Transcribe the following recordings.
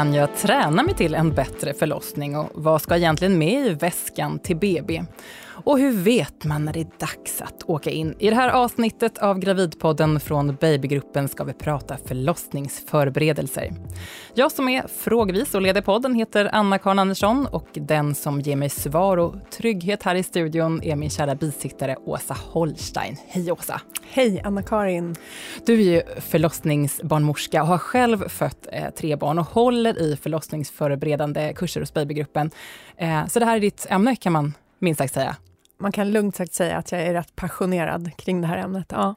kan jag träna mig till en bättre förlossning och vad ska egentligen med i väskan till BB? Och hur vet man när det är dags att åka in? I det här avsnittet av Gravidpodden från Babygruppen ska vi prata förlossningsförberedelser. Jag som är frågvis och leder podden heter Anna-Karin Andersson och den som ger mig svar och trygghet här i studion är min kära bisittare Åsa Holstein. Hej Åsa! Hej Anna-Karin! Du är ju förlossningsbarnmorska och har själv fött eh, tre barn och håller i förlossningsförberedande kurser hos Babygruppen. Eh, så det här är ditt ämne kan man minst sagt säga man kan lugnt sagt säga att jag är rätt passionerad kring det här ämnet. Ja.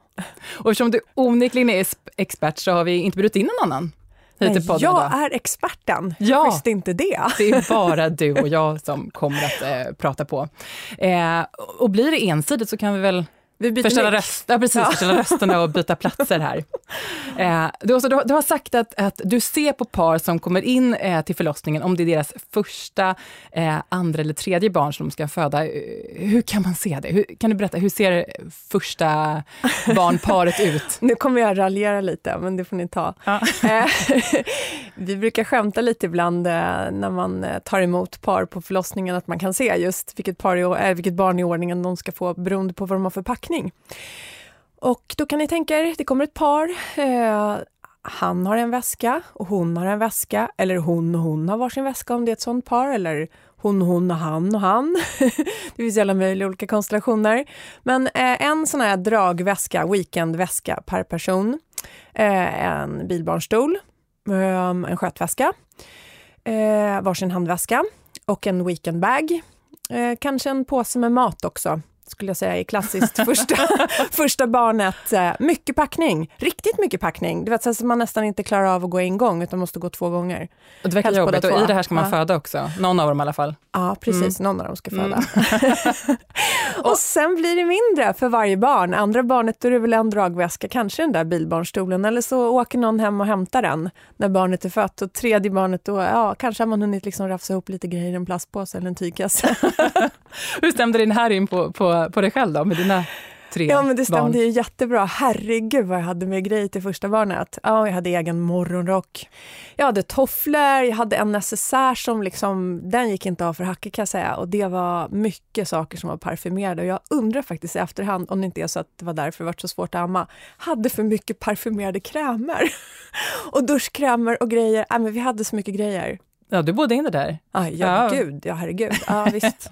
Och eftersom du onekligen är expert så har vi inte bjudit in någon annan hit till podden Jag idag. är experten, ja, visste inte det. Det är bara du och jag som kommer att eh, prata på. Eh, och blir det ensidigt så kan vi väl vi byter förställa, röst, ja, precis, ja. förställa rösterna och byta platser här. Eh, du, du, du, har sagt att, att du ser på par som kommer in eh, till förlossningen, om det är deras första, eh, andra eller tredje barn som de ska föda. Hur kan man se det? Hur, kan du berätta, hur ser första barnparet ut? Nu kommer jag raljera lite, men det får ni ta. Ja. Eh, vi brukar skämta lite ibland eh, när man eh, tar emot par på förlossningen, att man kan se just vilket, par i, vilket barn i ordningen de ska få beroende på vad de har för packning. Och då kan ni tänka er, det kommer ett par. Eh, han har en väska och hon har en väska. Eller hon och hon har varsin väska om det är ett sånt par. Eller hon, hon och han och han. det finns alla möjliga olika konstellationer. Men eh, en sån här dragväska, weekendväska per person. Eh, en bilbarnstol, eh, en skötväska, eh, varsin handväska och en weekendbag. Eh, kanske en påse med mat också skulle jag säga är klassiskt första, första barnet. Eh, mycket packning, riktigt mycket packning. Du vet, så att man nästan inte klarar av att gå en gång utan måste gå två gånger. Och det verkar jobbigt och i det här ska man ja. föda också, någon av dem i alla fall. Ja, precis, mm. någon av dem ska föda. Mm. och sen blir det mindre för varje barn. Andra barnet då är det väl en dragväska, kanske den där bilbarnstolen eller så åker någon hem och hämtar den när barnet är fött. Och tredje barnet då, ja, kanske har man hunnit liksom rafsa ihop lite grejer i en plastpåse eller en tygkasse. Hur stämde din här in på, på på, dig själv då, med dina tre Ja, men det stämde barn. ju jättebra. Herregud vad jag hade med grejer till första barnet. Ja, jag hade egen morgonrock. Jag hade tofflor, jag hade en necessär som liksom, den gick inte av för hacke kan jag säga. Och det var mycket saker som var parfymerade. Och jag undrar faktiskt i efterhand om det inte är så att det var därför det var så svårt att amma. Hade för mycket parfymerade krämer. och duschkrämer och grejer. Ja, men vi hade så mycket grejer. Ja, du bodde inne där? Ah, ja, ja, gud, ja herregud. Ja, visst.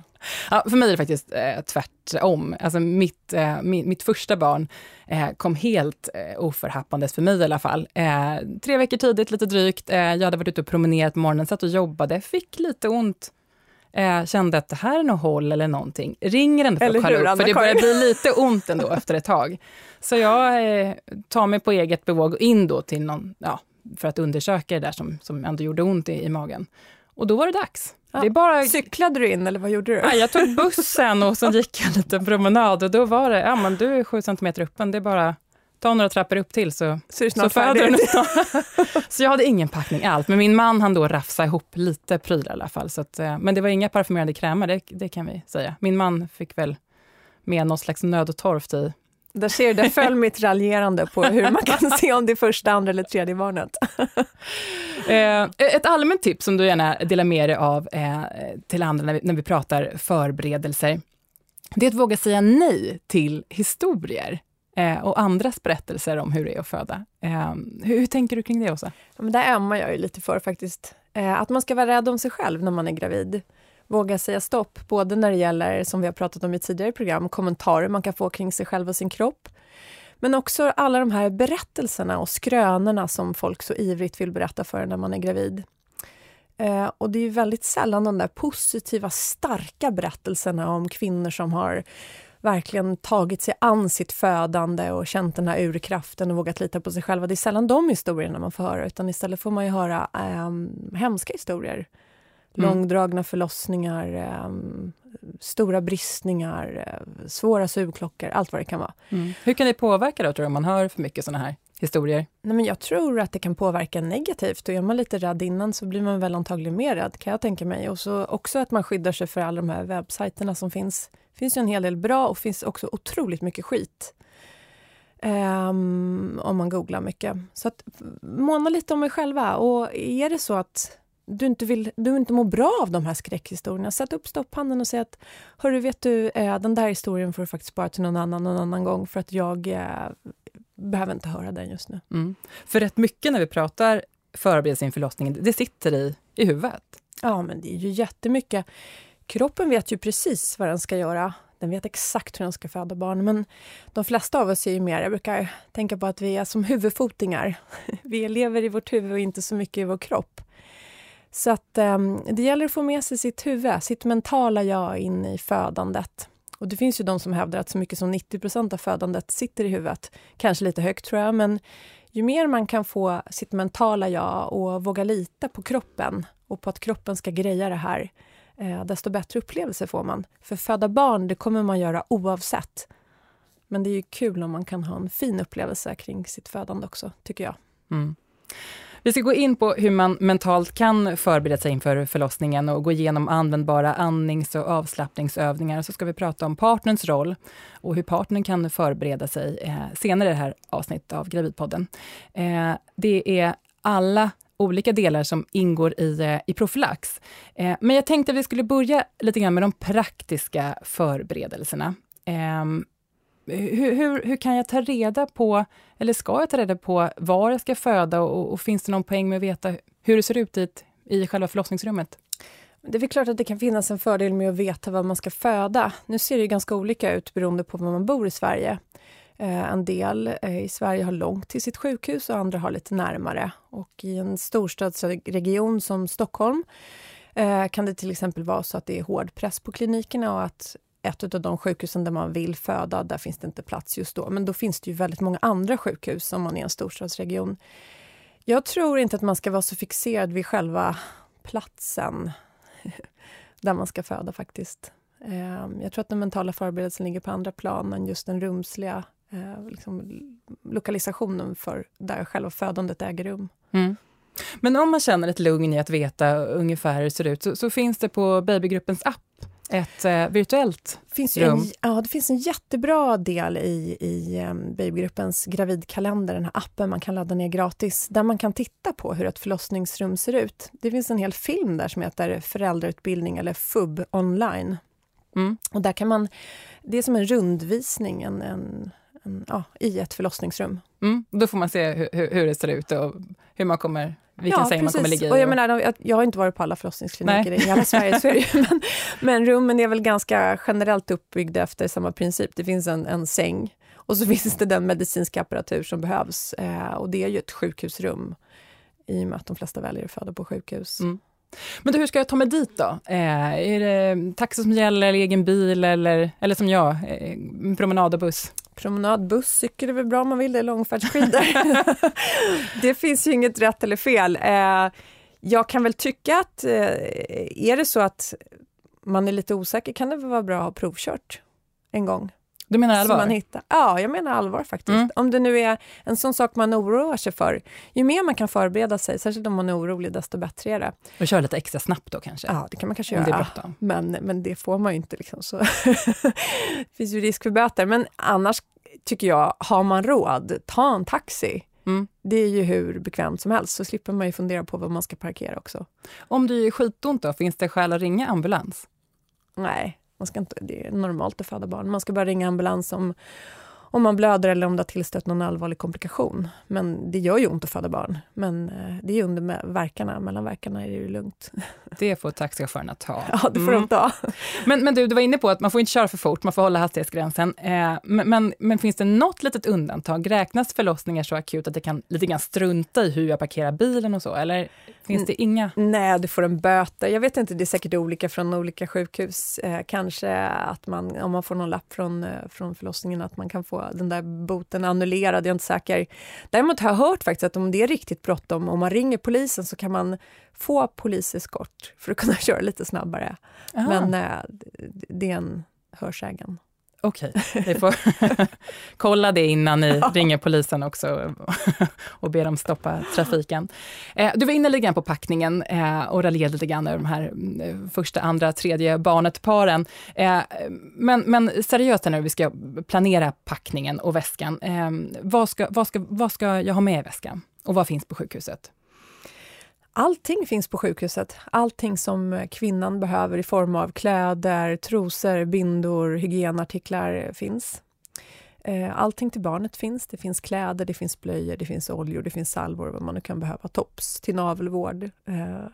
Ja, för mig är det faktiskt eh, tvärtom. Alltså mitt, eh, mitt, mitt, första barn eh, kom helt eh, oförhappandes, för mig i alla fall. Eh, tre veckor tidigt, lite drygt. Eh, jag hade varit ute och promenerat på morgonen, satt och jobbade, fick lite ont. Eh, kände att det här är något håll eller någonting. Ringer ändå för Charlotte, för det börjar bli lite ont ändå efter ett tag. Så jag eh, tar mig på eget bevåg in då till någon, ja, för att undersöka det där som, som ändå gjorde ont i, i magen. Och då var det dags. Ja. Det bara... Cyklade du in eller vad gjorde du? Ja, jag tog bussen och så gick jag en liten promenad och då var det, ja men du är sju centimeter uppen, det är bara ta några trappor upp till så, så, så föder du. så jag hade ingen packning alls, men min man han då rafsa ihop lite prylar i alla fall. Så att, eh, men det var inga parfymerade krämer, det, det kan vi säga. Min man fick väl med något slags nödtorft i där ser du, där föll mitt raljerande på hur man kan se om det är första, andra eller tredje barnet. eh, ett allmänt tips som du gärna delar med dig av eh, till andra när vi, när vi pratar förberedelser, det är att våga säga nej till historier eh, och andras berättelser om hur det är att föda. Hur, hur, tänker du kring det, Åsa? Ja, men där ömmar jag ju lite för faktiskt. Att man ska vara rädd om sig själv när man är gravid våga säga stopp, både när det gäller, som vi har pratat om i tidigare program, kommentarer man kan få kring sig själv och sin kropp, men också alla de här berättelserna och skrönorna som folk så ivrigt vill berätta för när man är gravid. Eh, och det är väldigt sällan de där positiva, starka berättelserna om kvinnor som har verkligen tagit sig an sitt födande och känt den här urkraften och vågat lita på sig själva. Det är sällan de historierna man får höra, utan istället får man ju höra eh, hemska historier Långdragna förlossningar, eh, stora bristningar, eh, svåra sugklockor, allt vad det kan vara. Mm. Hur kan det påverka då, tror du, om man hör för mycket såna här historier? Nej, men jag tror att det kan påverka negativt och är man lite rädd innan så blir man väl antagligen mer rädd kan jag tänka mig. Och så också att man skyddar sig för alla de här webbsajterna som finns. Det finns ju en hel del bra och finns också otroligt mycket skit. Um, om man googlar mycket. Så att måna lite om er själva. Och är det så att du inte, vill, du inte mår bra av de här skräckhistorierna, sätt upp stopphanden och säg att Hörru, vet du, eh, den där historien får du faktiskt spara till någon annan någon annan gång för att jag eh, behöver inte höra den just nu. Mm. För rätt mycket när vi pratar förberedelse inför förlossningen, det sitter i, i huvudet. Ja, men det är ju jättemycket. Kroppen vet ju precis vad den ska göra. Den vet exakt hur den ska föda barn. Men de flesta av oss är ju mer, jag brukar tänka på att vi är som huvudfotingar. Vi lever i vårt huvud och inte så mycket i vår kropp. Så att ehm, det gäller att få med sig sitt huvud, sitt mentala jag in i födandet. Och det finns ju de som hävdar att så mycket som 90% av födandet sitter i huvudet. Kanske lite högt tror jag, men ju mer man kan få sitt mentala jag och våga lita på kroppen och på att kroppen ska greja det här, eh, desto bättre upplevelse får man. För föda barn, det kommer man göra oavsett. Men det är ju kul om man kan ha en fin upplevelse kring sitt födande också, tycker jag. Mm. Vi ska gå in på hur man mentalt kan förbereda sig inför förlossningen och gå igenom användbara andnings och avslappningsövningar. Så ska vi prata om partnerns roll och hur partnern kan förbereda sig eh, senare i det här avsnittet av Gravidpodden. Eh, det är alla olika delar som ingår i, eh, i profylax. Eh, men jag tänkte att vi skulle börja lite grann med de praktiska förberedelserna. Ehm, hur, hur, hur, kan jag ta reda på, eller ska jag ta reda på var jag ska föda och, och finns det någon poäng med att veta hur det ser ut i, i själva förlossningsrummet? Det är väl klart att det kan finnas en fördel med att veta var man ska föda. Nu ser det ganska olika ut beroende på var man bor i Sverige. Eh, en del eh, i Sverige har långt till sitt sjukhus och andra har lite närmare. Och i en storstadsregion som Stockholm eh, kan det till exempel vara så att det är hård press på klinikerna och att ett av de sjukhusen där man vill föda, där finns det inte plats just då. Men då finns det ju väldigt många andra sjukhus om man är en storstadsregion. Jag tror inte att man ska vara så fixerad vid själva platsen där man ska föda faktiskt. Ehm, jag tror att den mentala förberedelsen ligger på andra plan än just den rumsliga eh, liksom, lokalisationen för där själva födandet äger rum. Mm. Men om man känner ett lugn i att veta ungefär hur det ser ut, så, så finns det på Babygruppens app ett eh, virtuellt finns rum. En, ja, det finns en jättebra del i, i um, Babygruppens gravidkalender, den här appen man kan ladda ner gratis, där man kan titta på hur ett förlossningsrum ser ut. Det finns en hel film där som heter Föräldrautbildning eller FUB online. Mm. Och där kan man, det är som en rundvisning en, en, en ja, i ett förlossningsrum. Mm. Då får man se hur, hur, det ser ut och hur man kommer vilken ja, säng precis. man kommer ligga i. Och jag, menar, jag har inte varit på alla förlossningskliniker Nej. i hela Sverige, så men, men rummen är väl ganska generellt uppbyggda efter samma princip. Det finns en, en säng och så finns det den medicinska apparatur som behövs. Eh, och det är ju ett sjukhusrum i och med att de flesta väljer att föda på sjukhus. Mm. Men du, hur ska jag ta mig dit då? Eh, är det taxi som gäller, eller egen bil eller, eller som jag, eh, promenad och buss? Promenad, buss, cykel är väl bra om man vill det, långfärdsskidor. det finns ju inget rätt eller fel. Eh, jag kan väl tycka att eh, är det så att man är lite osäker kan det väl vara bra att ha provkört en gång. Du menar allvar? Man hittar. Ja, jag menar allvar faktiskt. Mm. Om det nu är en sån sak man oroar sig för, ju mer man kan förbereda sig, särskilt om man är orolig, desto bättre är det. Och köra lite extra snabbt då kanske? Ja, det kan man kanske om göra. Det men, men det får man ju inte. Liksom, så. det finns ju risk för böter. Men annars tycker jag, har man råd, ta en taxi. Mm. Det är ju hur bekvämt som helst, så slipper man ju fundera på var man ska parkera också. Om du är skitont då, finns det skäl att ringa ambulans? Nej, man ska inte, det är normalt att föda barn. Man ska bara ringa ambulans om, om man blöder eller om det har tillstött någon allvarlig komplikation. Men det gör ju ont att föda barn. Men eh, det är under verkarna, mellan verkarna är det ju lugnt. Det får taxichaufförerna ta. Ja, det får mm. de ta. Men, men du, du var inne på att man får inte köra för fort, man får hålla hastighetsgränsen. Eh, men, men, men, finns det något litet undantag? Räknas förlossningar så akut att det kan lite grann strunta i hur jag parkerar bilen och så? Eller finns det inga? Nej, du får en böter. Jag vet inte, det är säkert olika från olika sjukhus. Eh, kanske att man, om man får någon lapp från, eh, från förlossningen, att man kan få den där boten annullerad. Jag är inte säker. Däremot har jag hört faktiskt att om det är riktigt bråttom, om man ringer polisen så kan man få poliseskort för att kunna köra lite snabbare. Aha. Men eh, det är en hörsägen. Okej, okay. får kolla det innan ni ringer polisen också och ber dem stoppa trafiken. Eh, du var inne lite grann på packningen eh, och raljerade lite grann över de här eh, första, andra, tredje barnet-paren. Eh, men, men seriöst nu, vi ska planera packningen och väskan. Vad, ska, vad, ska, vad ska jag ha med i väskan? Och vad finns på sjukhuset? Allting finns på sjukhuset. Allting som kvinnan behöver i form av kläder, trosor, bindor, hygienartiklar finns. Eh, allting till barnet finns. Det finns kläder, det finns blöjor, det finns oljor, det finns salvor, vad man nu kan behöva. Tops till navelvård. Eh,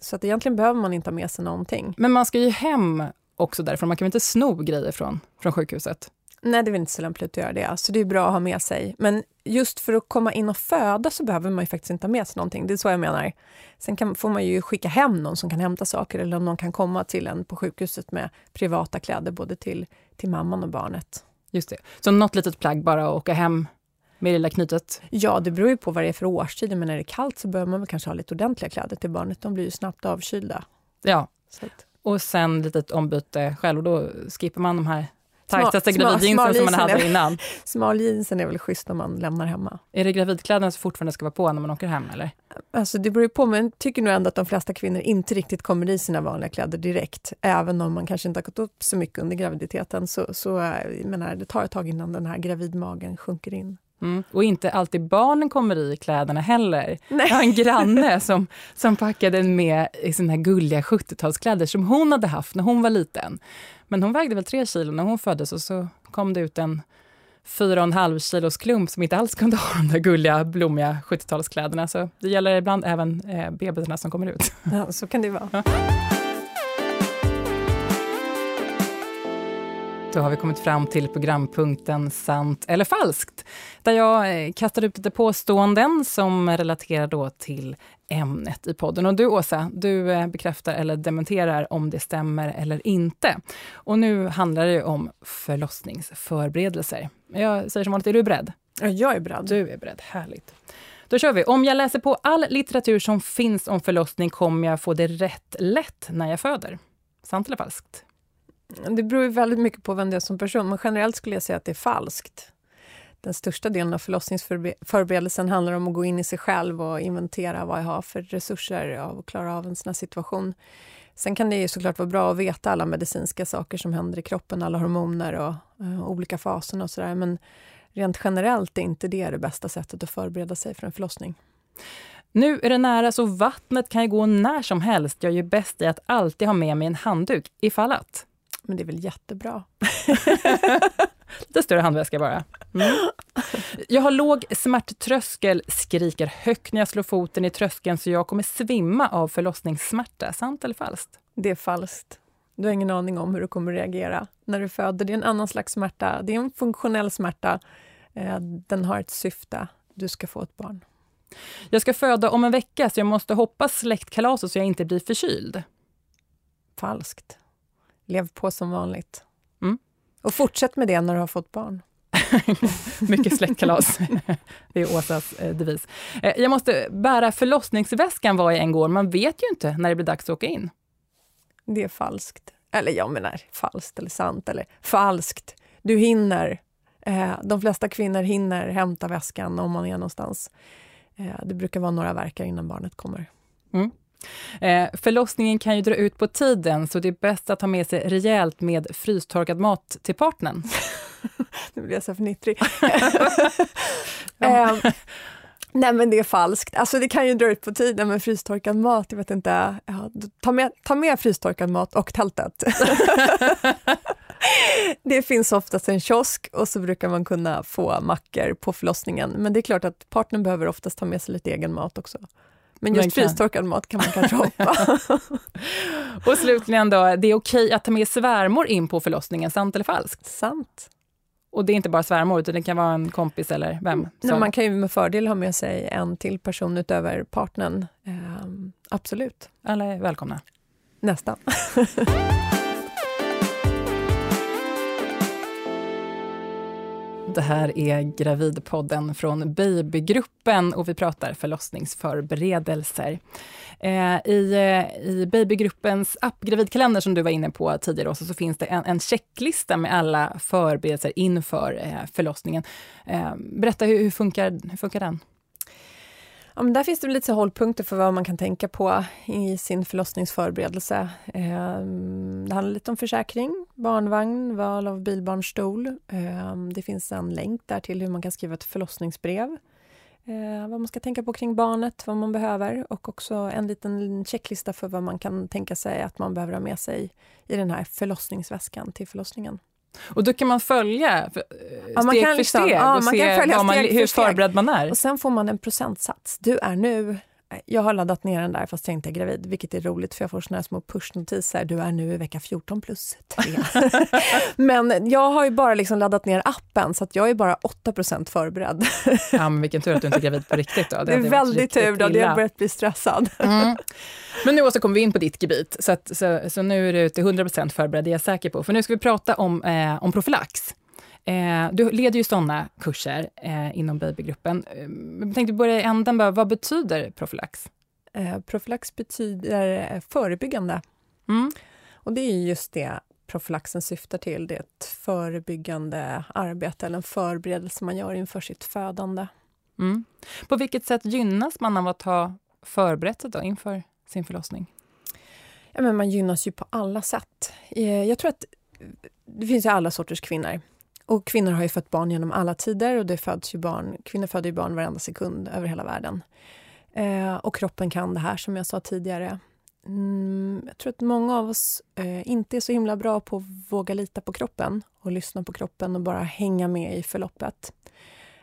så att egentligen behöver man inte ha med sig någonting. Men man ska ju hem också därifrån. Man kan väl inte sno grejer från, från sjukhuset? Nej, det är väl inte så lämpligt att göra det. Så det är bra att ha med sig. Men just för att komma in och föda så behöver man ju faktiskt inte ha med sig någonting. Det är så jag menar. Sen kan, får man ju skicka hem någon som kan hämta saker eller om någon kan komma till en på sjukhuset med privata kläder både till, till mamman och barnet. Just det. Så något litet plagg bara att åka hem med lilla knytet? Ja, det beror ju på vad det är för årstid. Men när det är kallt så behöver man väl kanske ha lite ordentliga kläder till barnet. De blir ju snabbt avkylda. Ja, och sen litet ombyte själv och då skippar man de här tajtaste gravidjeansen som man hade är, innan. Smaljeansen är väl schysst om man lämnar hemma. Är det gravidkläderna som fortfarande ska vara på när man åker hem? eller? Alltså det beror på, men jag tycker nog ändå att de flesta kvinnor inte riktigt kommer i sina vanliga kläder direkt. Även om man kanske inte har gått upp så mycket under graviditeten. Så, så jag menar, det tar ett tag innan den här gravidmagen sjunker in. Mm. Och inte alltid barnen kommer i kläderna heller. Nej. Jag har en granne som, som packade med i sina gulliga 70-talskläder som hon hade haft när hon var liten. Men hon vägde väl tre kilo när hon föddes och så kom det ut en fyra och en halv kilos klump som inte alls kunde ha de där gulliga, blommiga 70-talskläderna. Så det gäller ibland även eh, bebisarna som kommer ut. Ja, så kan det vara. Ja. Då har vi kommit fram till programpunkten Sant eller falskt, där jag eh, kastar ut lite påståenden som relaterar då till ämnet i podden. Och du Åsa, du eh, bekräftar eller dementerar om det stämmer eller inte. Och nu handlar det om förlossningsförberedelser. Jag säger som vanligt, är du beredd? Ja, jag är beredd. Du är beredd, härligt. Då kör vi. Om jag läser på all litteratur som finns om förlossning kommer jag få det rätt lätt när jag föder. Sant eller falskt? Mm, det beror ju väldigt mycket på vem det är som person, men generellt skulle jag säga att det är falskt. Den största delen av förlossningsförberedelsen handlar om att gå in i sig själv och inventera vad jag har för resurser av att klara av en sån här situation. Sen kan det ju såklart vara bra att veta alla medicinska saker som händer i kroppen, alla hormoner och uh, olika faser och sådär. Men rent generellt är inte det det bästa sättet att förbereda sig för en förlossning. Nu är det nära så vattnet kan ju gå när som helst. Jag är ju bäst i att alltid ha med mig en handduk ifall att. Men det är väl jättebra. Lite större handväska bara. Mm. Jag har låg smärttröskel, skriker högt när jag slår foten i tröskeln så jag kommer svimma av förlossningssmärta. Sant eller falskt? Det är falskt. Du har ingen aning om hur du kommer reagera när du föder. Det är en annan slags smärta. Det är en funktionell smärta. Eh, den har ett syfte. Du ska få ett barn. Jag ska föda om en vecka så jag måste hoppa släktkalaset så jag inte blir förkyld. Falskt. Lev på som vanligt. Mm. Och fortsätt med det när du har fått barn. Mycket släktkalas. det är Åsas eh, devis. Eh, jag måste bära förlossningsväskan var jag än går. Man vet ju inte när det blir dags att åka in. Det är falskt. Eller jag menar falskt eller sant eller falskt. Du hinner. Eh, de flesta kvinnor hinner hämta väskan om man är någonstans. Det brukar vara några verkar innan barnet kommer. Mm. Eh, förlossningen kan ju dra ut på tiden, så det är bäst att ha med sig rejält med frystorkad mat till partnern. nu blir jag så fnittrig. eh, nej, men det är falskt. Alltså, det kan ju dra ut på tiden med frystorkad mat. Jag vet inte. Ja, ta, med, ta med frystorkad mat och tältet. det finns oftast en kiosk och så brukar man kunna få mackor på förlossningen. Men det är klart att partnern behöver oftast ta med sig lite egen mat också. Men just frystorkad mat kan man kanske hoppa. och slutligen då, det är okej att ta med svärmor in på förlossningen, sant eller falskt? Sant. Och det är inte bara svärmor, utan det kan vara en kompis eller vem? Nej, man kan ju med fördel ha med sig en till person utöver partnern. Ehm, absolut. Alla är välkomna. Nästan. Det här är Gravidpodden från Babygruppen och vi pratar förlossningsförberedelser. Eh, I, eh, I Babygruppens app Gravidkalender som du var inne på tidigare också, så finns det en, en checklista med alla förberedelser inför eh, förlossningen. Eh, berätta, hur, hur, funkar, hur funkar den? Ja, men där finns det lite så hållpunkter för vad man kan tänka på i sin förlossningsförberedelse. Ehm, det handlar lite om försäkring, barnvagn, val av bilbarnstol. Ehm, det finns en länk där till hur man kan skriva ett förlossningsbrev. Ehm, vad man ska tänka på kring barnet, vad man behöver och också en liten checklista för vad man kan tänka sig att man behöver ha med sig i den här förlossningsväskan till förlossningen. Och då kan man följa steg ja, man kan för liksom- steg ja, och se man, hur förberedd man är. Och sen får man en procentsats. Du är nu jag har laddat ner den där fast jag inte är gravid, vilket är roligt för jag får såna små pushnotiser. Du är nu i vecka 14 plus 3. men jag har ju bara liksom laddat ner appen så att jag är bara 8 förberedd. ja, men vilken tur att du inte är gravid på riktigt. Då. Det, det är väldigt tur, då hade jag börjat bli stressad. Mm. Men nu återkommer vi in på ditt gebit, så, att, så, så, nu är du till 100 förberedd, det är jag säker på. För nu ska vi prata om, eh, om profylax. Eh, du leder ju sådana kurser eh, inom babygruppen. Eh, jag tänkte börja i änden, bara, vad betyder profylax? Eh, profylax betyder eh, förebyggande. Mm. Och det är just det profylaxen syftar till. Det är ett förebyggande arbete eller en förberedelse man gör inför sitt födande. Mm. På vilket sätt gynnas man av att ha förberett sig då inför sin förlossning? Ja, men man gynnas ju på alla sätt. Eh, jag tror att det finns ju alla sorters kvinnor. Och kvinnor har ju fött barn genom alla tider och det föds ju barn, kvinnor föder ju barn varenda sekund över hela världen. Eh, och kroppen kan det här som jag sa tidigare. Mm, jag tror att många av oss eh, inte är så himla bra på att våga lita på kroppen och lyssna på kroppen och bara hänga med i förloppet.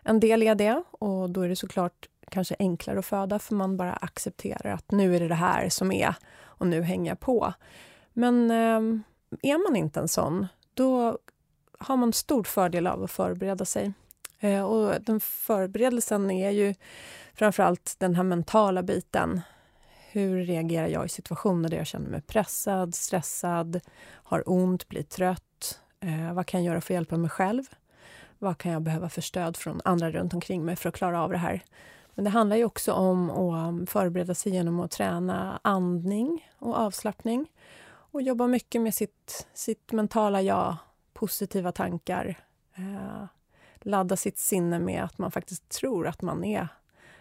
En del är det och då är det såklart kanske enklare att föda för man bara accepterar att nu är det det här som är och nu hänger jag på. Men eh, är man inte en sån, då har man stor fördel av att förbereda sig. Eh, och den förberedelsen är ju framförallt den här mentala biten. Hur reagerar jag i situationer där jag känner mig pressad, stressad, har ont, blir trött? Eh, vad kan jag göra för att hjälpa mig själv? Vad kan jag behöva för stöd från andra runt omkring mig för att klara av det här? Men det handlar ju också om att förbereda sig genom att träna andning och avslappning och jobba mycket med sitt, sitt mentala jag positiva tankar. Eh, ladda sitt sinne med att man faktiskt tror att man är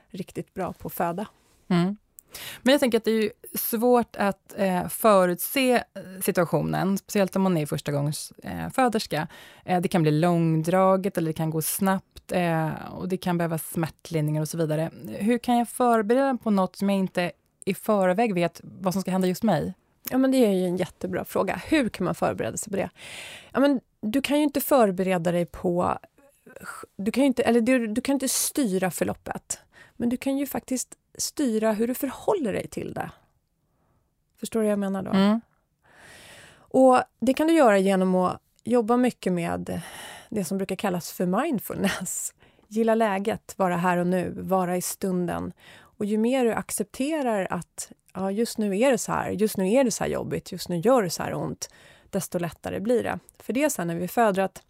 riktigt bra på föda. Mm. Men jag tänker att det är svårt att eh, förutse eh, situationen, speciellt om man är första gångs eh, föderska. Eh, det kan bli långdraget eller det kan gå snabbt eh, och det kan behövas smärtlindringar och så vidare. Hur kan jag förbereda mig på något som jag inte i förväg vet vad som ska hända just mig? Ja, men det är ju en jättebra fråga. Hur kan man förbereda sig på det? Ja, men du kan ju inte förbereda dig på... Du kan inte, eller du, du kan inte styra förloppet, men du kan ju faktiskt styra hur du förhåller dig till det. Förstår du vad jag menar då? Mm. Och Det kan du göra genom att jobba mycket med det som brukar kallas för mindfulness. Gilla läget, vara här och nu, vara i stunden. Och ju mer du accepterar att ja, just nu är det så här, just nu är det så här jobbigt, just nu gör det så här ont, desto lättare blir det. För det är så när vi föder att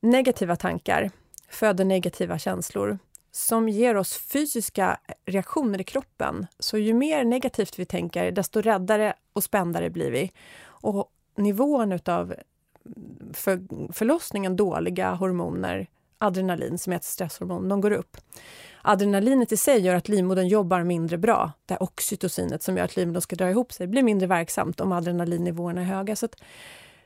negativa tankar föder negativa känslor som ger oss fysiska reaktioner i kroppen. Så ju mer negativt vi tänker, desto räddare och spändare blir vi. Och nivån utav för förlossningen dåliga hormoner, adrenalin som är ett stresshormon, de går upp. Adrenalinet i sig gör att livmodern jobbar mindre bra. Det här oxytocinet som gör att livmodern ska dra ihop sig blir mindre verksamt om adrenalinnivåerna är höga. Så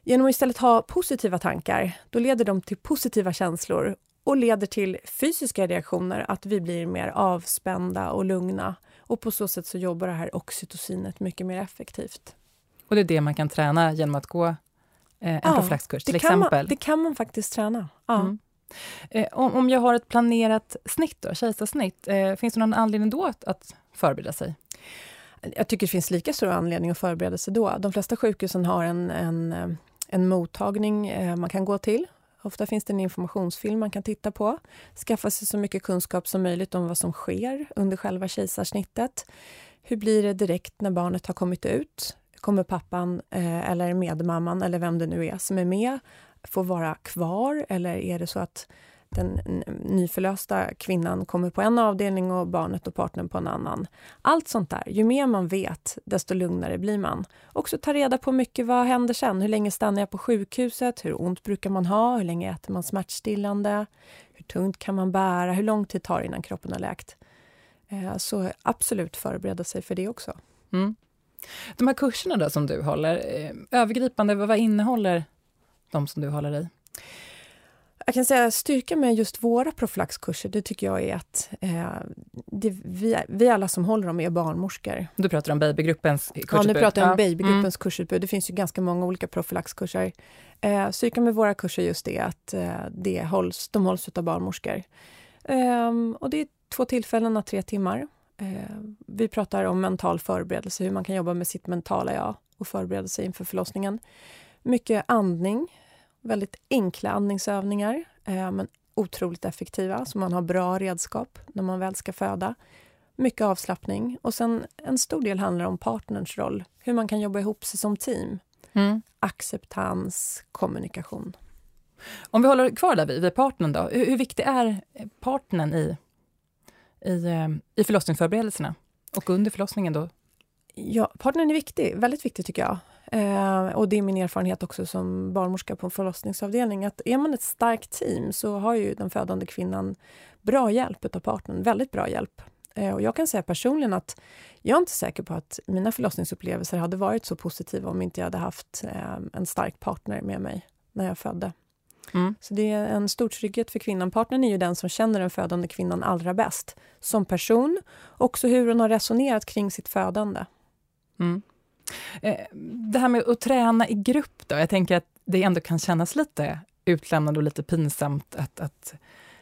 genom att istället ha positiva tankar, då leder de till positiva känslor och leder till fysiska reaktioner, att vi blir mer avspända och lugna. Och på så sätt så jobbar det här oxytocinet mycket mer effektivt. Och det är det man kan träna genom att gå eh, en ja, profylaxkurs till exempel? Man, det kan man faktiskt träna. Ja. Mm. Eh, om, om jag har ett planerat snitt, då, kejsarsnitt, eh, finns det någon anledning då att, att förbereda sig? Jag tycker det finns lika stor anledning att förbereda sig då. De flesta sjukhusen har en, en, eh, en mottagning eh, man kan gå till. Ofta finns det en informationsfilm man kan titta på. Skaffa sig så mycket kunskap som möjligt om vad som sker under själva kejsarsnittet. Hur blir det direkt när barnet har kommit ut? Kommer pappan eh, eller medmamman eller vem det nu är som är med Får vara kvar eller är det så att den nyförlösta kvinnan kommer på en avdelning och barnet och partnern på en annan. Allt sånt där. Ju mer man vet, desto lugnare blir man. Också ta reda på mycket. Vad händer sen? Hur länge stannar jag på sjukhuset? Hur ont brukar man ha? Hur länge äter man smärtstillande? Hur tungt kan man bära? Hur lång tid tar det innan kroppen har läkt? Eh, så absolut förbereda sig för det också. Mm. De här kurserna då som du håller, eh, övergripande, vad innehåller de som du håller i? Jag kan säga styrkan med just våra profylaxkurser, det tycker jag är att eh, det, vi, vi alla som håller dem är barnmorskor. Du pratar om babygruppens kursutbud? Ja, nu pratar jag om babygruppens mm. kursutbud. Det finns ju ganska många olika profylaxkurser. Eh, styrkan med våra kurser just det att eh, det hålls, de hålls av barnmorskor. Eh, och det är två tillfällen, tre timmar. Eh, vi pratar om mental förberedelse, hur man kan jobba med sitt mentala jag och förbereda sig inför förlossningen. Mycket andning, väldigt enkla andningsövningar, eh, men otroligt effektiva, så man har bra redskap när man väl ska föda. Mycket avslappning och sen en stor del handlar om partners roll, hur man kan jobba ihop sig som team. Mm. Acceptans, kommunikation. Om vi håller kvar där vid, vid partnern då, hur, hur viktig är partnern i, i, eh, i förlossningsförberedelserna och under förlossningen då? Ja, partnern är viktig, väldigt viktig tycker jag. Eh, och det är min erfarenhet också som barnmorska på en förlossningsavdelning att är man ett starkt team så har ju den födande kvinnan bra hjälp av partnern, väldigt bra hjälp. Eh, och jag kan säga personligen att jag är inte säker på att mina förlossningsupplevelser hade varit så positiva om inte jag hade haft eh, en stark partner med mig när jag födde. Mm. Så det är en stor trygghet för kvinnan. Partnern är ju den som känner den födande kvinnan allra bäst som person, också hur hon har resonerat kring sitt födande. Mm. Eh, det här med att träna i grupp då, jag tänker att det ändå kan kännas lite utlämnande och lite pinsamt att, att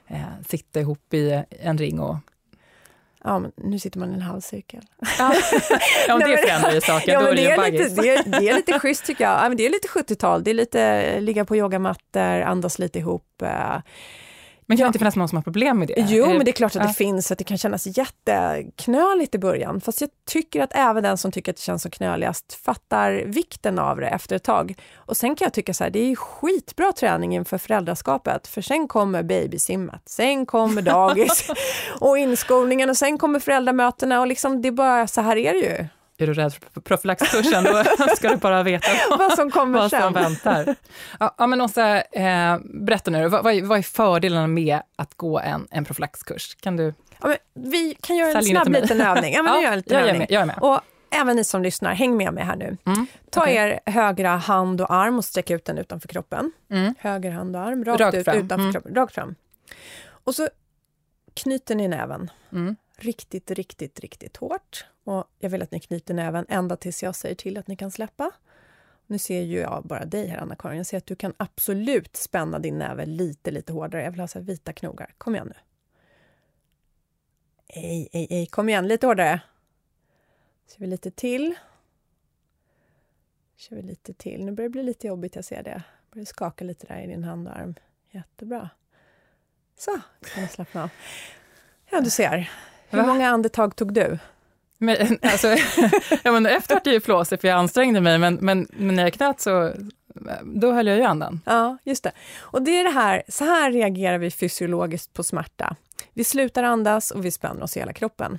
eh, sitta ihop i en ring och Ja, men nu sitter man i en halvcirkel. Ja, ja det förändrar ju saken. Ja, men det, är lite, det, är, det är lite schysst tycker jag. Ja, men det är lite 70-tal, det är lite ligga på yogamattor, andas lite ihop. Eh, men kan det inte finnas någon som har problem med det? Jo, men det är klart att ja. det finns, att det kan kännas jätteknöligt i början. Fast jag tycker att även den som tycker att det känns som knöligast fattar vikten av det efter ett tag. Och sen kan jag tycka så här, det är skitbra träning inför föräldraskapet, för sen kommer babysimmet, sen kommer dagis och inskolningen och sen kommer föräldramötena och liksom det är bara, så här är det ju är du rädd för profylaxkursen, då ska du bara veta vad som kommer vad som väntar. Ja, men Åsa, eh, berätta nu, vad, vad, är fördelarna med att gå en, en profylaxkurs? Kan du ja, Vi kan göra en snabb liten övning. Ja, men ja, gör en liten jag, övning. Med, jag är med. Och även ni som lyssnar, häng med mig här nu. Mm, Ta okay. er högra hand och arm och sträck ut den utanför kroppen. Mm. Höger hand och arm, rakt, rakt ut fram. utanför mm. kroppen, rakt fram. Och så knyter ni näven. Mm riktigt, riktigt, riktigt hårt. Och jag vill att ni knyter näven ända tills jag säger till att ni kan släppa. Nu ser ju jag bara dig här, Anna-Karin. Jag ser att du kan absolut spänna din näve lite, lite hårdare. Jag vill ha så vita knogar. Kom igen nu. Ej, ej, ej. Kom igen, lite hårdare. Kör vi lite till. Kör vi lite till. Nu börjar det bli lite jobbigt, jag ser det. Börjar skaka lite där i din hand och arm. Jättebra. Så, kan du slappna av. Ja, du ser. Hur Va? många andetag tog du? Men, alltså, ja, men efter vart det ju flåsigt för jag ansträngde mig, men, men, men när jag knöt så då höll jag ju andan. Ja, just det. Och det är det här, så här reagerar vi fysiologiskt på smärta. Vi slutar andas och vi spänner oss i hela kroppen.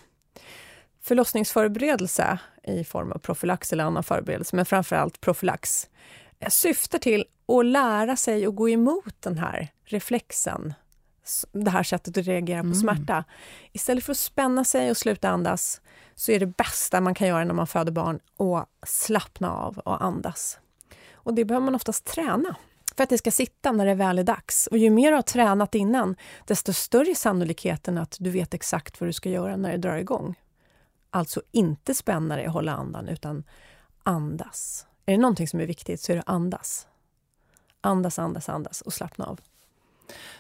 Förlossningsförberedelse i form av profylax eller annan förberedelse, men framför allt profylax, syftar till att lära sig att gå emot den här reflexen det här sättet att reagera på mm. smärta. Istället för att spänna sig och sluta andas så är det bästa man kan göra när man föder barn att slappna av och andas. Och det behöver man oftast träna för att det ska sitta när det väl är dags. Och ju mer du har tränat innan, desto större är sannolikheten att du vet exakt vad du ska göra när det drar igång. Alltså inte spänna dig och hålla andan, utan andas. Är det någonting som är viktigt så är det andas. Andas, andas, andas och slappna av.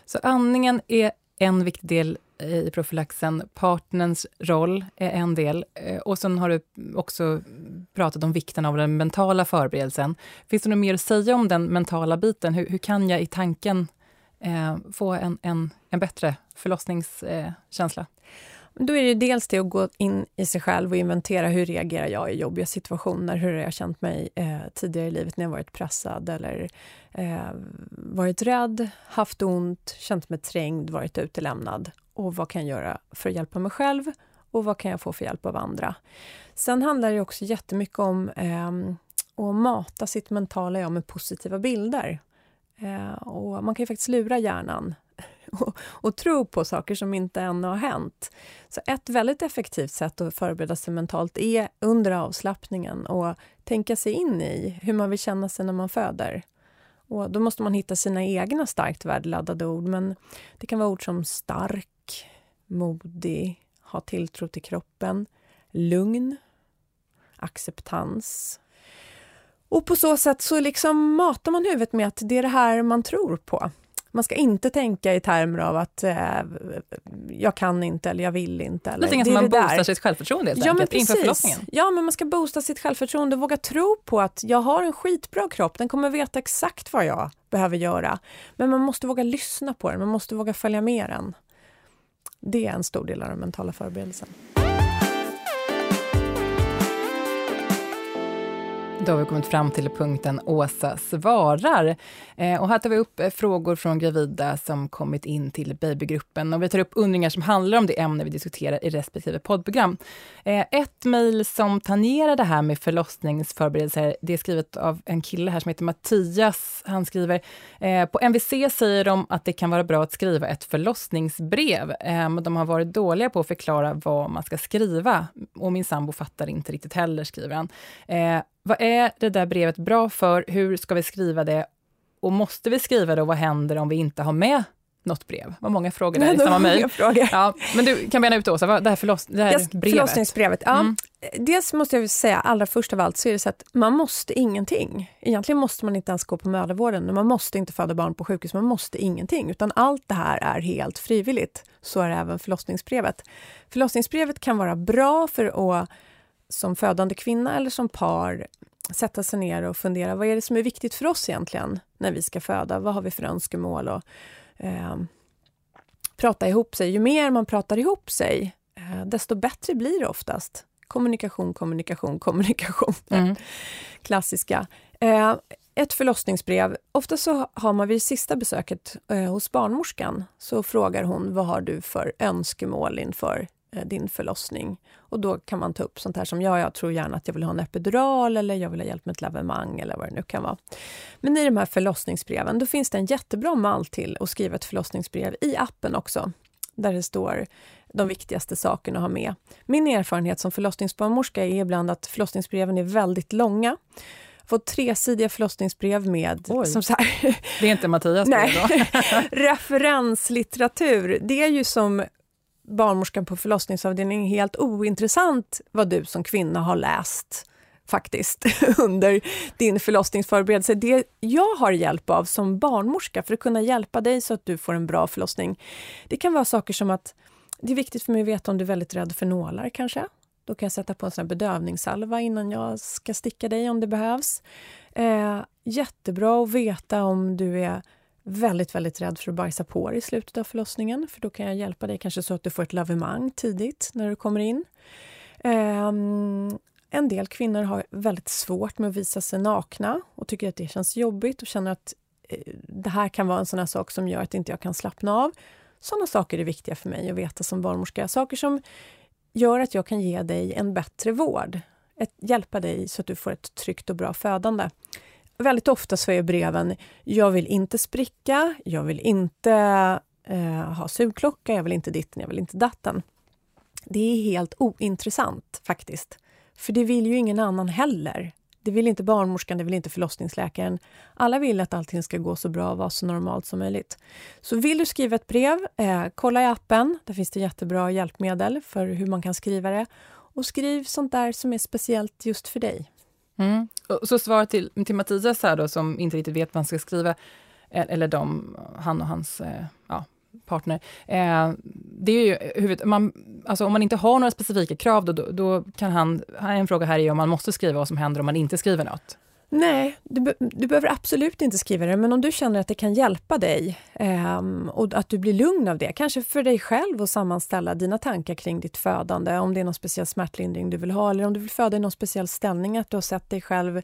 Så andningen är en viktig del eh, i profylaxen. partnerns roll är en del. Eh, och sen har du också pratat om vikten av den mentala förberedelsen. Finns det något mer att säga om den mentala biten? Hur, hur kan jag i tanken eh, få en, en, en bättre förlossningskänsla? Eh, då är det dels det att gå in i sig själv och inventera hur reagerar jag i jobbiga situationer? Hur har jag känt mig eh, tidigare i livet när jag varit pressad eller eh, varit rädd, haft ont, känt mig trängd, varit utelämnad? Och vad kan jag göra för att hjälpa mig själv? Och vad kan jag få för hjälp av andra? Sen handlar det också jättemycket om eh, att mata sitt mentala jag med positiva bilder. Eh, och man kan ju faktiskt lura hjärnan och, och, tro på saker som inte ännu har hänt. Så ett väldigt effektivt sätt att förbereda sig mentalt är under avslappningen och tänka sig in i hur man vill känna sig när man föder. Och då måste man hitta sina egna starkt värdeladdade ord, men det kan vara ord som stark, modig, ha tilltro till kroppen, lugn, acceptans. Och på så sätt så liksom matar man huvudet med att det är det här man tror på. Man ska inte tänka i termer av att eh, jag kan inte eller jag vill inte. Eller, Lite som man boostar sitt självförtroende helt ja, enkelt, men inför förlossningen. Ja, men man ska boosta sitt självförtroende och våga tro på att jag har en skitbra kropp, den kommer veta exakt vad jag behöver göra. Men man måste våga lyssna på den, man måste våga följa med den. Det är en stor del av den mentala förberedelsen. Då har vi kommit fram till punkten Åsa svarar. Eh, och här tar vi upp eh, frågor från gravida som kommit in till babygruppen. Och vi tar upp undringar som handlar om det ämne vi diskuterar i respektive poddprogram. Eh, ett mejl som tangerar det här med förlossningsförberedelser, det är skrivet av en kille här som heter Mattias. Han skriver, eh, på MVC säger de att det kan vara bra att skriva ett förlossningsbrev. Eh, de har varit dåliga på att förklara vad man ska skriva. Och min sambo fattar inte riktigt heller, skriver han. Eh, vad är det där brevet bra för? Hur ska vi skriva det? Och måste vi skriva det och vad händer om vi inte har med något brev? Vad många frågor där i samma mejl. Ja, men du kan bena ut Åsa, det här, förloss, det här Dels, brevet. Förlossningsbrevet. Ja. Mm. Dels måste jag säga, allra först av allt, så är det så att man måste ingenting. Egentligen måste man inte ens gå på mödravården, man måste inte föda barn på sjukhus, man måste ingenting, utan allt det här är helt frivilligt. Så är det även förlossningsbrevet. Förlossningsbrevet kan vara bra för att som födande kvinna eller som par sätta sig ner och fundera, vad är det som är viktigt för oss egentligen när vi ska föda? Vad har vi för önskemål? Och, eh, prata ihop sig. Ju mer man pratar ihop sig, eh, desto bättre blir det oftast. Kommunikation, kommunikation, kommunikation. Mm. Klassiska. Eh, ett förlossningsbrev. Ofta så har man vid sista besöket eh, hos barnmorskan så frågar hon vad har du för önskemål inför din förlossning. Och då kan man ta upp sånt här som, ja, jag tror gärna att jag vill ha en epidural eller jag vill ha hjälp med ett lavemang eller vad det nu kan vara. Men i de här förlossningsbreven, då finns det en jättebra mall till att skriva ett förlossningsbrev i appen också, där det står de viktigaste sakerna att ha med. Min erfarenhet som förlossningsbarnmorska är ibland att förlossningsbreven är väldigt långa fått tresidiga förlossningsbrev med... Som så här, det är inte Mattias Nej, referenslitteratur. Det är ju som barnmorskan på förlossningsavdelningen helt ointressant vad du som kvinna har läst faktiskt under din förlossningsförberedelse. Det jag har hjälp av som barnmorska för att kunna hjälpa dig så att du får en bra förlossning, det kan vara saker som att det är viktigt för mig att veta om du är väldigt rädd för nålar kanske. Då kan jag sätta på en sån bedövningssalva innan jag ska sticka dig om det behövs. Eh, jättebra att veta om du är väldigt, väldigt rädd för att bajsa på dig i slutet av förlossningen, för då kan jag hjälpa dig kanske så att du får ett lavemang tidigt när du kommer in. Um, en del kvinnor har väldigt svårt med att visa sig nakna och tycker att det känns jobbigt och känner att eh, det här kan vara en sån sak som gör att inte jag kan slappna av. Såna saker är viktiga för mig att veta som barnmorska. Saker som gör att jag kan ge dig en bättre vård. Ett, hjälpa dig så att du får ett tryggt och bra födande väldigt ofta så är breven, jag vill inte spricka, jag vill inte eh, ha sugklocka, jag vill inte ditten, jag vill inte datten. Det är helt ointressant faktiskt. För det vill ju ingen annan heller. Det vill inte barnmorskan, det vill inte förlossningsläkaren. Alla vill att allting ska gå så bra och vara så normalt som möjligt. Så vill du skriva ett brev, eh, kolla i appen. Där finns det jättebra hjälpmedel för hur man kan skriva det. Och skriv sånt där som är speciellt just för dig. Mm. Så svar till, till Mattias här då, som inte riktigt vet vad han ska skriva, eh, eller de, han och hans eh, ja, partner. Eh, det är ju huvud, man, alltså om man inte har några specifika krav, då, då, då kan han, en fråga här är om man måste skriva vad som händer om man inte skriver något. Nej, du, be du, behöver absolut inte skriva det, men om du känner att det kan hjälpa dig eh, och att du blir lugn av det, kanske för dig själv att sammanställa dina tankar kring ditt födande, om det är någon speciell smärtlindring du vill ha eller om du vill föda i någon speciell ställning, att du har sett dig själv eh,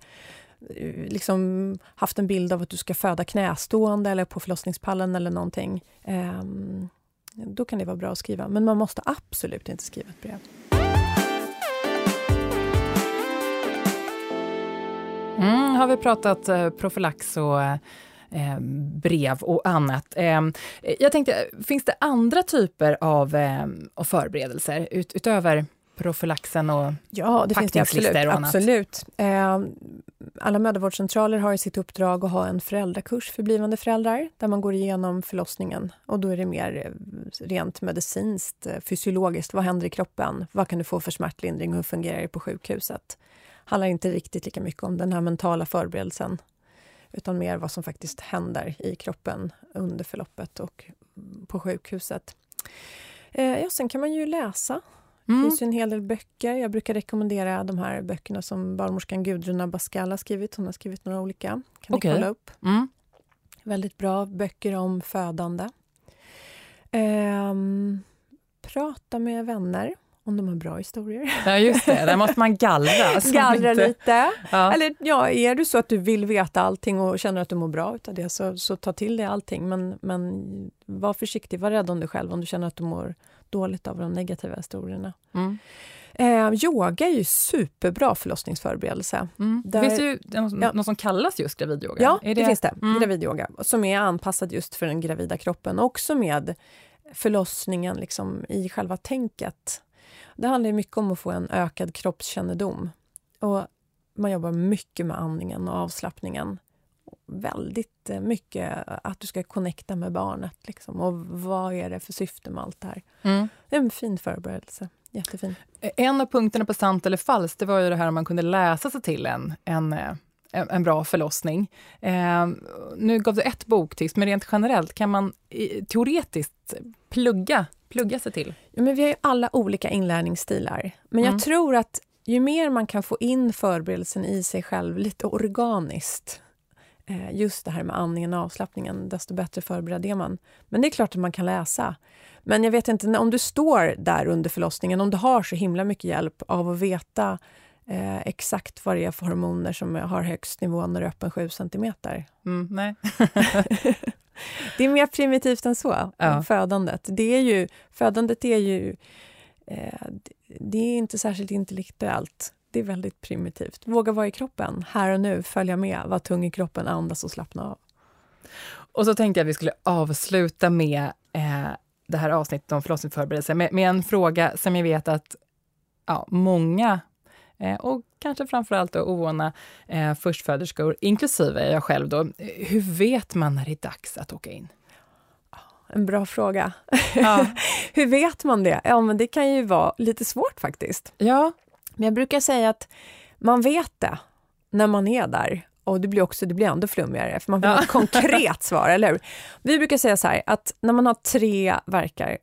liksom haft en bild av att du ska föda knästående eller på förlossningspallen eller någonting. Eh, då kan det vara bra att skriva, men man måste absolut inte skriva ett brev. Mm, har vi pratat eh, profylax och eh, brev och annat. Eh, jag tänkte, finns det andra typer av, eh, av förberedelser ut, utöver profylaxen och Ja, det finns det absolut. absolut. Eh, alla mödravårdscentraler har i sitt uppdrag att ha en föräldrakurs för blivande föräldrar där man går igenom förlossningen. Och då är det mer eh, rent medicinskt, eh, fysiologiskt. Vad händer i kroppen? Vad kan du få för smärtlindring? Hur fungerar det på sjukhuset? Handlar inte riktigt lika mycket om den här mentala förberedelsen utan mer vad som faktiskt händer i kroppen under förloppet och på sjukhuset. Eh, ja, sen kan man ju läsa. Det mm. finns en hel del böcker. Jag brukar rekommendera de här böckerna som barnmorskan Gudrun Abascal har skrivit. Hon har skrivit några olika. kan okay. ni kolla upp. Mm. Väldigt bra böcker om födande. Eh, prata med vänner om de har bra historier. Ja, just det. Där måste man gallra. Gallra inte... lite. Ja. Eller ja, är det så att du vill veta allting och känner att du mår bra av det, så, så ta till dig allting. Men, men var försiktig, var rädd om dig själv om du känner att du mår dåligt av de negativa historierna. Mm. Eh, yoga är ju superbra förlossningsförberedelse. Mm. Där, det finns ju något, ja. något som kallas just gravidyoga. Ja, det? det? finns det. Mm. Gravidyoga, som är anpassad just för den gravida kroppen. Också med förlossningen liksom, i själva tänket. Det handlar mycket om att få en ökad kroppskännedom. Och man jobbar mycket med andningen och avslappningen. Väldigt eh, mycket att du ska connecta med barnet. Liksom. Och vad är det för syfte med allt det här? Mm. Det är en fin förberedelse. Jättefin. En av punkterna på sant eller falskt, det var ju det här om man kunde läsa sig till en, en eh, en bra förlossning. Eh, nu gav du ett boktips, men rent generellt, kan man teoretiskt plugga plugga sig till? Ja, men vi har ju alla olika inlärningsstilar. Men mm. jag tror att ju mer man kan få in förberedelsen i sig själv lite organiskt eh, just det här med andningen och avslappningen, desto bättre förberedd är man. Men det är klart att man kan läsa. Men jag vet inte, om du står där under förlossningen, om du har så himla mycket hjälp av att veta eh, exakt vad det är för hormoner som har högst nivå när du är öppen 7 centimeter. Mm, nej. det är mer primitivt än så, ja. födandet. Det är ju, födandet är ju... Eh, det är inte särskilt intellektuellt. Det är väldigt primitivt. Våga vara i kroppen, här och nu, följa med, vara tung i kroppen, andas och slappna av. Och så tänkte jag att vi skulle avsluta med eh, det här avsnittet om förlossningsförberedelse med, med en fråga som jag vet att ja, många och kanske framförallt ovana eh, förstföderskor, inklusive jag själv. Då. Hur vet man när det är dags att åka in? En bra fråga. Ja. Hur vet man det? Ja, men det kan ju vara lite svårt faktiskt. Ja. Men jag brukar säga att man vet det när man är där. Och det blir också det blir ändå flummigare, för man vill ja. ha ett konkret svar, eller hur? Vi brukar säga så här, att när man har tre verkar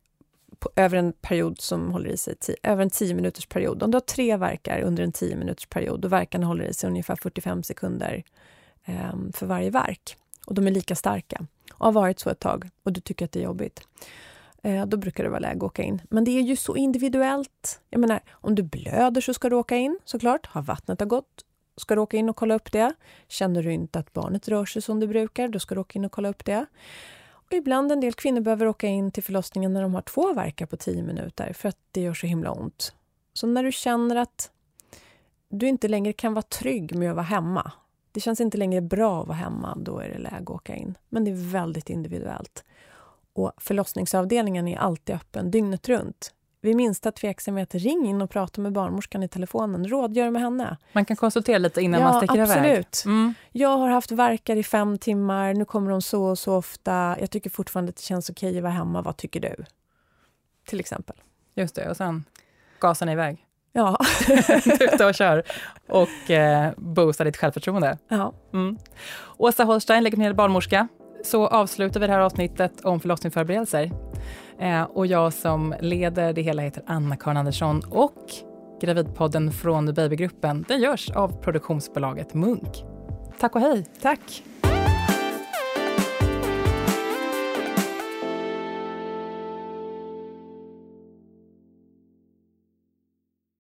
på, över en period som håller i sig, över en 10 minuters period. Om du har tre verkar under en 10 minuters period och verkarna håller i sig ungefär 45 sekunder eh, för varje verk och de är lika starka och har varit så ett tag och du tycker att det är jobbigt, eh, då brukar det vara läge att åka in. Men det är ju så individuellt. Jag menar, om du blöder så ska du åka in såklart. Har vattnet har gått ska du åka in och kolla upp det. Känner du inte att barnet rör sig som det brukar, då ska du åka in och kolla upp det. Och ibland en del kvinnor behöver åka in till förlossningen när de har två verkar på tio minuter för att det gör så himla ont. Så när du känner att du inte längre kan vara trygg med att vara hemma, det känns inte längre bra att vara hemma, då är det läge att åka in. Men det är väldigt individuellt. Och förlossningsavdelningen är alltid öppen dygnet runt vid minsta tveksamhet, ring in och prata med barnmorskan i telefonen. Rådgör med henne. Man kan konsultera lite innan ja, man sticker absolut. iväg? Mm. Jag har haft verkar i fem timmar, nu kommer de så och så ofta. Jag tycker fortfarande att det känns okej att vara hemma. Vad tycker du? Till exempel. Just det, och sen gasar ni iväg? Ja. Tuta och kör. Och eh, boosta ditt självförtroende. Ja. Mm. Åsa Holstein, legitimerad barnmorska. Så avslutar vi det här avsnittet om förlossningsförberedelser. Eh, och jag som leder det hela heter Anna-Karin Andersson och Gravidpodden från Babygruppen den görs av produktionsbolaget Munk. Tack och hej. Tack.